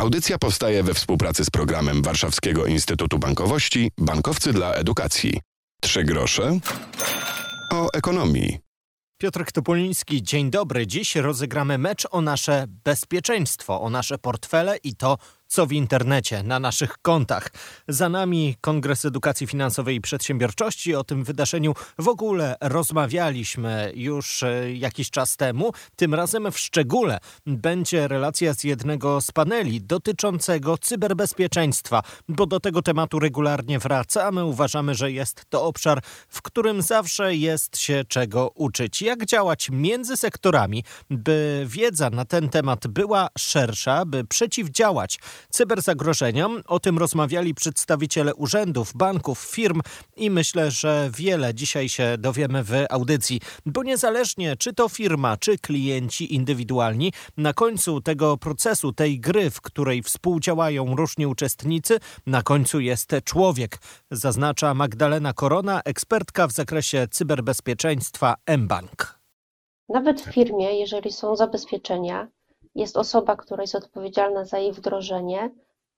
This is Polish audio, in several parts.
Audycja powstaje we współpracy z programem Warszawskiego Instytutu Bankowości Bankowcy dla Edukacji. Trzy grosze o ekonomii. Piotr Topoliński, dzień dobry. Dziś rozegramy mecz o nasze bezpieczeństwo, o nasze portfele i to, co w internecie, na naszych kontach. Za nami Kongres Edukacji Finansowej i Przedsiębiorczości. O tym wydarzeniu w ogóle rozmawialiśmy już e, jakiś czas temu. Tym razem w szczególe będzie relacja z jednego z paneli dotyczącego cyberbezpieczeństwa, bo do tego tematu regularnie wracamy. Uważamy, że jest to obszar, w którym zawsze jest się czego uczyć. Jak działać między sektorami, by wiedza na ten temat była szersza, by przeciwdziałać cyberzagrożeniom. O tym rozmawiali przedstawiciele urzędów, banków, firm i myślę, że wiele dzisiaj się dowiemy w audycji, bo niezależnie czy to firma, czy klienci indywidualni, na końcu tego procesu, tej gry, w której współdziałają różni uczestnicy, na końcu jest człowiek, zaznacza Magdalena Korona, ekspertka w zakresie cyberbezpieczeństwa mBank. Nawet w firmie, jeżeli są zabezpieczenia, jest osoba, która jest odpowiedzialna za jej wdrożenie,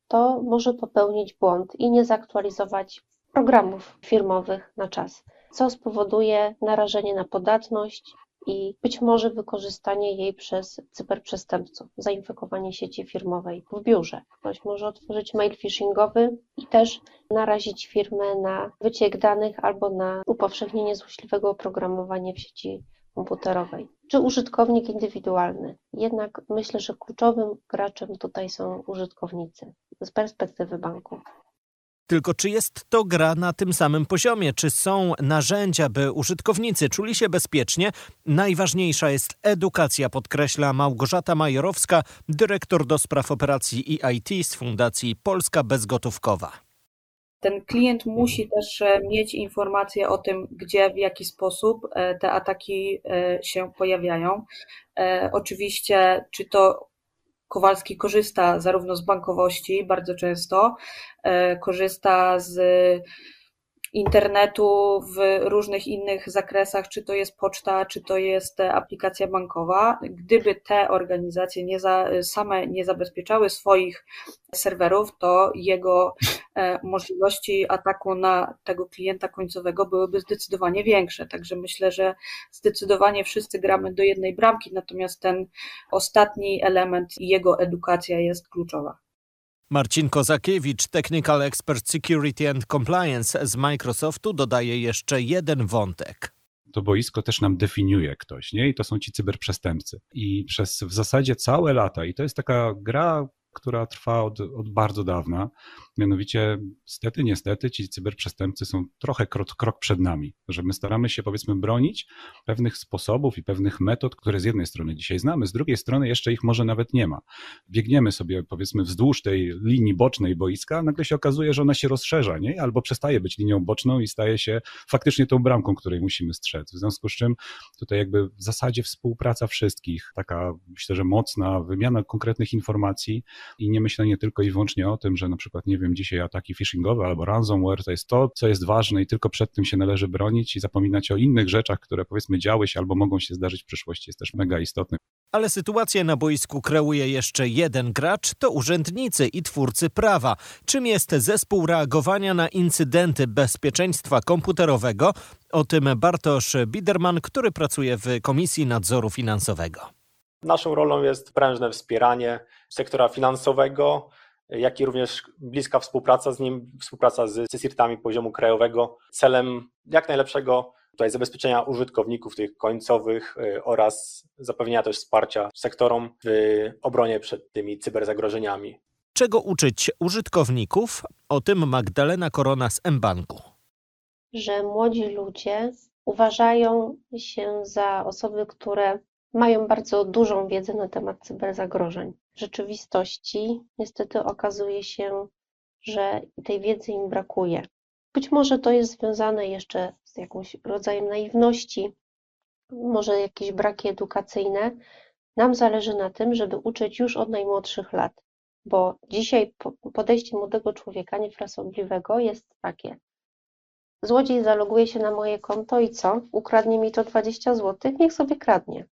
to może popełnić błąd i nie zaktualizować programów firmowych na czas, co spowoduje narażenie na podatność i być może wykorzystanie jej przez cyberprzestępców, zainfekowanie sieci firmowej w biurze. Ktoś może otworzyć mail phishingowy i też narazić firmę na wyciek danych albo na upowszechnienie złośliwego oprogramowania w sieci komputerowej, czy użytkownik indywidualny. Jednak myślę, że kluczowym graczem tutaj są użytkownicy z perspektywy banku. Tylko czy jest to gra na tym samym poziomie? Czy są narzędzia, by użytkownicy czuli się bezpiecznie? Najważniejsza jest edukacja, podkreśla Małgorzata Majorowska, dyrektor do operacji EIT z Fundacji Polska Bezgotówkowa ten klient musi też e, mieć informacje o tym, gdzie, w jaki sposób e, te ataki e, się pojawiają. Oczywiście, czy to Kowalski korzysta zarówno z bankowości bardzo często, korzysta z internetu w różnych innych zakresach, czy to jest poczta, czy to jest aplikacja bankowa. Gdyby te organizacje nie za, same nie zabezpieczały swoich serwerów, to jego e, możliwości ataku na tego klienta końcowego byłyby zdecydowanie większe. Także myślę, że zdecydowanie wszyscy gramy do jednej bramki, natomiast ten ostatni element i jego edukacja jest kluczowa. Marcin Kozakiewicz, Technical Expert Security and Compliance z Microsoftu, dodaje jeszcze jeden wątek to boisko też nam definiuje ktoś, nie? I to są ci cyberprzestępcy. I przez w zasadzie całe lata, i to jest taka gra, która trwa od, od bardzo dawna. Mianowicie, stety, niestety, ci cyberprzestępcy są trochę krok, krok przed nami, że my staramy się, powiedzmy, bronić pewnych sposobów i pewnych metod, które z jednej strony dzisiaj znamy, z drugiej strony jeszcze ich może nawet nie ma. Biegniemy sobie, powiedzmy, wzdłuż tej linii bocznej boiska, nagle się okazuje, że ona się rozszerza, nie? Albo przestaje być linią boczną i staje się faktycznie tą bramką, której musimy strzec. W związku z czym tutaj jakby w zasadzie współpraca wszystkich, taka myślę, że mocna wymiana konkretnych informacji, i nie myślenie tylko i wyłącznie o tym, że na przykład, nie wiem, dzisiaj ataki phishingowe albo ransomware to jest to, co jest ważne i tylko przed tym się należy bronić i zapominać o innych rzeczach, które powiedzmy działy się albo mogą się zdarzyć w przyszłości, jest też mega istotne. Ale sytuację na boisku kreuje jeszcze jeden gracz, to urzędnicy i twórcy prawa. Czym jest zespół reagowania na incydenty bezpieczeństwa komputerowego? O tym Bartosz Biderman, który pracuje w Komisji Nadzoru Finansowego. Naszą rolą jest prężne wspieranie sektora finansowego, jak i również bliska współpraca z nim, współpraca z CSIRT-ami poziomu krajowego, celem jak najlepszego tutaj zabezpieczenia użytkowników tych końcowych y, oraz zapewnienia też wsparcia sektorom w obronie przed tymi cyberzagrożeniami. Czego uczyć użytkowników? O tym Magdalena Korona z mBanku. Że młodzi ludzie uważają się za osoby, które mają bardzo dużą wiedzę na temat cyberzagrożeń. W rzeczywistości niestety okazuje się, że tej wiedzy im brakuje. Być może to jest związane jeszcze z jakimś rodzajem naiwności, może jakieś braki edukacyjne. Nam zależy na tym, żeby uczyć już od najmłodszych lat, bo dzisiaj podejście młodego człowieka niefrasobliwego jest takie. Złodziej zaloguje się na moje konto i co? Ukradnie mi to 20 zł? Niech sobie kradnie.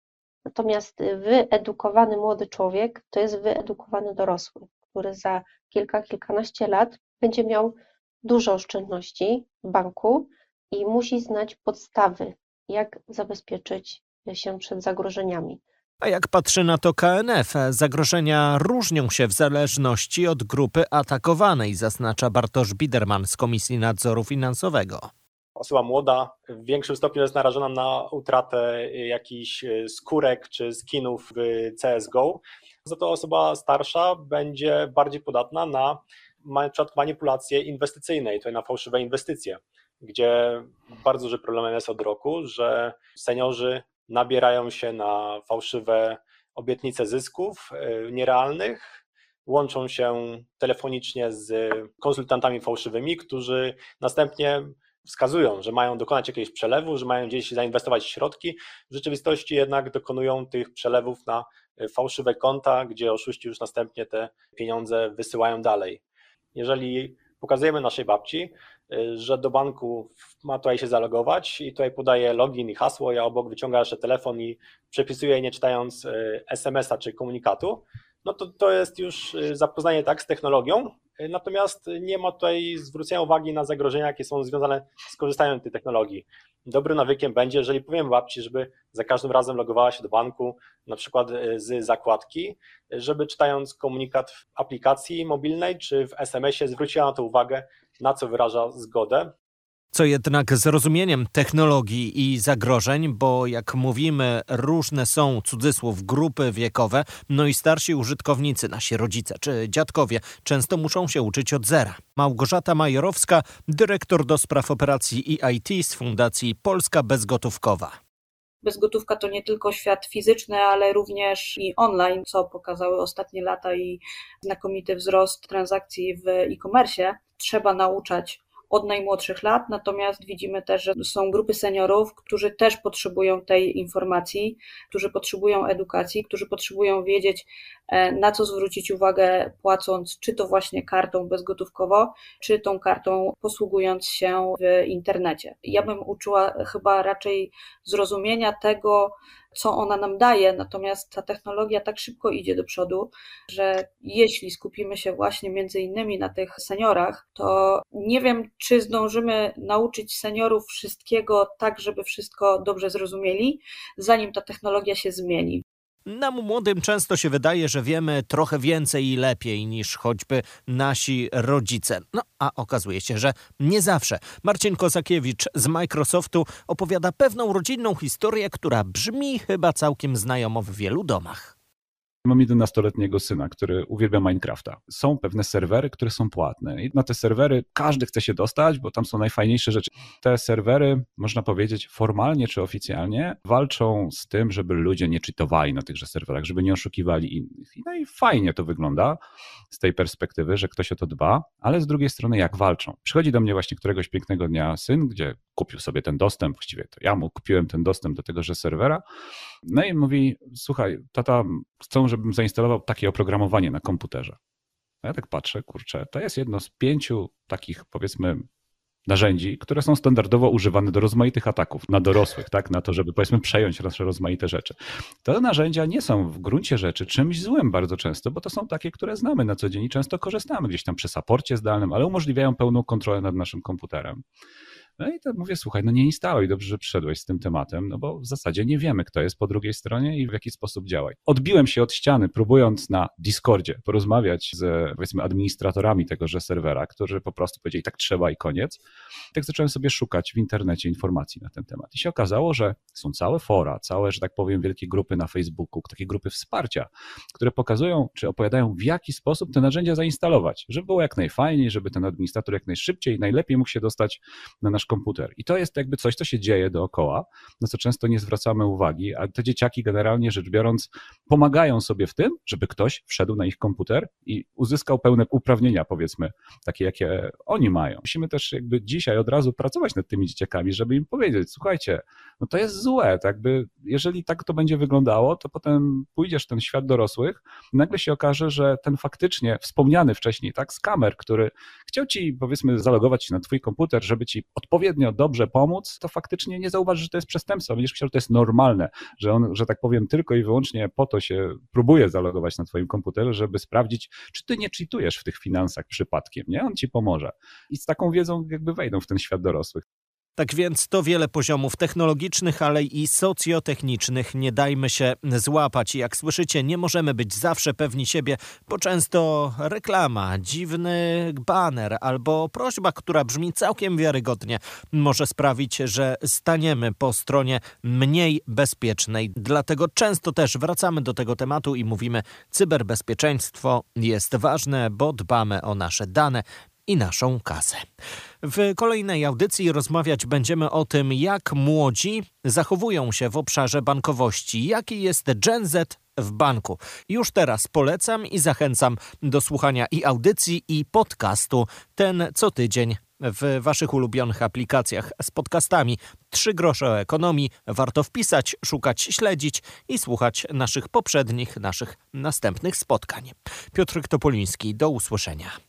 Natomiast wyedukowany młody człowiek to jest wyedukowany dorosły. który za kilka, kilkanaście lat będzie miał dużo oszczędności w banku i musi znać podstawy, jak zabezpieczyć się przed zagrożeniami. A jak patrzy na to KNF, zagrożenia różnią się w zależności od grupy atakowanej, zaznacza Bartosz Biderman z Komisji Nadzoru Finansowego. Osoba młoda w większym stopniu jest narażona na utratę jakichś skórek czy skinów w CSGO. Za to osoba starsza będzie bardziej podatna na manipulacje inwestycyjne i na fałszywe inwestycje, gdzie bardzo duży problemem jest od roku, że seniorzy nabierają się na fałszywe obietnice zysków e, nierealnych, łączą się telefonicznie z konsultantami fałszywymi, którzy następnie wskazują, że mają dokonać jakiegoś przelewu, że mają gdzieś zainwestować środki. W rzeczywistości jednak dokonują tych przelewów na fałszywe konta, gdzie oszuści już następnie te pieniądze wysyłają dalej. Jeżeli pokazujemy naszej babci, y, że do banku ma tutaj się zalogować i tutaj podaje login i hasło, ja obok wyciąga jeszcze telefon i przepisuję nie czytając y, SMS-a czy komunikatu, no to to jest już y, zapoznanie tak z technologią, natomiast nie ma tutaj zwrócenia uwagi na zagrożenia, jakie są związane z korzystaniem tej technologii. Dobrym nawykiem będzie, jeżeli powiem babci, żeby za każdym razem logowała się do banku, na przykład z zakładki, żeby czytając komunikat w aplikacji mobilnej czy w SMS-ie zwróciła na to uwagę, na co wyraża zgodę, co jednak z rozumieniem technologii i zagrożeń, bo jak mówimy, różne są cudzysłów grupy wiekowe, no i starsi użytkownicy, nasi rodzice czy dziadkowie, często muszą się uczyć od zera. Małgorzata Majorowska, dyrektor do spraw operacji EIT z Fundacji Polska Bezgotówkowa. Bezgotówka to nie tylko świat fizyczny, ale również i online, co pokazały ostatnie lata i znakomity wzrost transakcji w e-commerce. Trzeba nauczać od najmłodszych lat, natomiast widzimy też, że są grupy seniorów, którzy też potrzebują tej informacji, którzy potrzebują edukacji, którzy potrzebują wiedzieć, e, na co zwrócić uwagę, płacąc czy to właśnie kartą bezgotówkowo, czy tą kartą posługując się w internecie. Ja bym uczyła chyba raczej zrozumienia tego, co ona nam daje, natomiast ta technologia tak szybko idzie do przodu, że jeśli skupimy się właśnie między innymi na tych seniorach, to nie wiem, czy zdążymy nauczyć seniorów wszystkiego tak, żeby wszystko dobrze zrozumieli, zanim ta technologia się zmieni. Nam młodym często się wydaje, że wiemy trochę więcej i lepiej niż choćby nasi rodzice. No a okazuje się, że nie zawsze. Marcin Kozakiewicz z Microsoftu opowiada pewną rodzinną historię, która brzmi chyba całkiem znajomo w wielu domach. Mam 11-letniego syna, który uwielbia Minecrafta. Są pewne serwery, które są płatne i na te serwery każdy chce się dostać, bo tam są najfajniejsze rzeczy. Te serwery, można powiedzieć, formalnie czy oficjalnie walczą z tym, żeby ludzie nie czytowali na tychże serwerach, żeby nie oszukiwali innych. No i fajnie to wygląda z tej perspektywy, że ktoś o to dba, ale z drugiej strony jak walczą. Przychodzi do mnie właśnie któregoś pięknego dnia syn, gdzie kupił sobie ten dostęp, właściwie to ja mu kupiłem ten dostęp do tegoże serwera. No i mówi, słuchaj, tata, chcą, żebym zainstalował takie oprogramowanie na komputerze. A ja tak patrzę, kurczę, to jest jedno z pięciu takich, powiedzmy, narzędzi, które są standardowo używane do rozmaitych ataków na dorosłych, tak, na to, żeby powiedzmy przejąć nasze rozmaite rzeczy. Te narzędzia nie są w gruncie rzeczy czymś złym bardzo często, bo to są takie, które znamy na co dzień i często korzystamy gdzieś tam przy saporcie zdalnym, ale umożliwiają pełną kontrolę nad naszym komputerem. No i to mówię, słuchaj, no nie instaluj, dobrze, że przyszedłeś z tym tematem, no bo w zasadzie nie wiemy, kto jest po drugiej stronie i w jaki sposób działaj. Odbiłem się od ściany, próbując na Discordzie porozmawiać z, powiedzmy, administratorami tegoże serwera, którzy po prostu powiedzieli, tak trzeba i koniec. Tak zacząłem sobie szukać w internecie informacji na ten temat. I się okazało, że są całe fora, całe, że tak powiem, wielkie grupy na Facebooku, takie grupy wsparcia, które pokazują, czy opowiadają, w jaki sposób te narzędzia zainstalować, żeby było jak najfajniej, żeby ten administrator jak najszybciej najlepiej mógł się dostać na nasz komputer. I to jest jakby coś, co się dzieje dookoła, na co często nie zwracamy uwagi, a te dzieciaki generalnie rzecz biorąc pomagają sobie w tym, żeby ktoś wszedł na ich komputer i uzyskał pełne uprawnienia, powiedzmy, takie jakie oni mają. Musimy też jakby dzisiaj od razu pracować nad tymi dzieciakami, żeby im powiedzieć, słuchajcie, no to jest złe, tak by, jeżeli tak to będzie wyglądało, to potem pójdziesz w ten świat dorosłych, nagle się okaże, że ten faktycznie wspomniany wcześniej, tak, skamer, który chciał ci, powiedzmy, zalogować się na twój komputer, żeby ci odpowiedzieć odpowiednio dobrze pomóc, to faktycznie nie zauważysz, że to jest przestępstwo. Będziesz myślał, że to jest normalne, że on, że tak powiem, tylko i wyłącznie po to się próbuje zalogować na twoim komputerze, żeby sprawdzić, czy ty nie cheatujesz w tych finansach przypadkiem, nie? On ci pomoże. I z taką wiedzą jakby wejdą w ten świat dorosłych. Tak więc to wiele poziomów technologicznych, ale i socjotechnicznych. Nie dajmy się złapać. Jak słyszycie, nie możemy być zawsze pewni siebie, bo często reklama, dziwny baner albo prośba, która brzmi całkiem wiarygodnie, może sprawić, że staniemy po stronie mniej bezpiecznej. Dlatego często też wracamy do tego tematu i mówimy, cyberbezpieczeństwo jest ważne, bo dbamy o nasze dane, i naszą kasę. W kolejnej audycji rozmawiać będziemy o tym, jak młodzi zachowują się w obszarze bankowości, jaki jest Gen Z w banku. Już teraz polecam i zachęcam do słuchania i audycji, i podcastu ten co tydzień w Waszych ulubionych aplikacjach z podcastami. Trzy grosze o ekonomii warto wpisać, szukać, śledzić i słuchać naszych poprzednich, naszych następnych spotkań. Piotr Topoliński, do usłyszenia.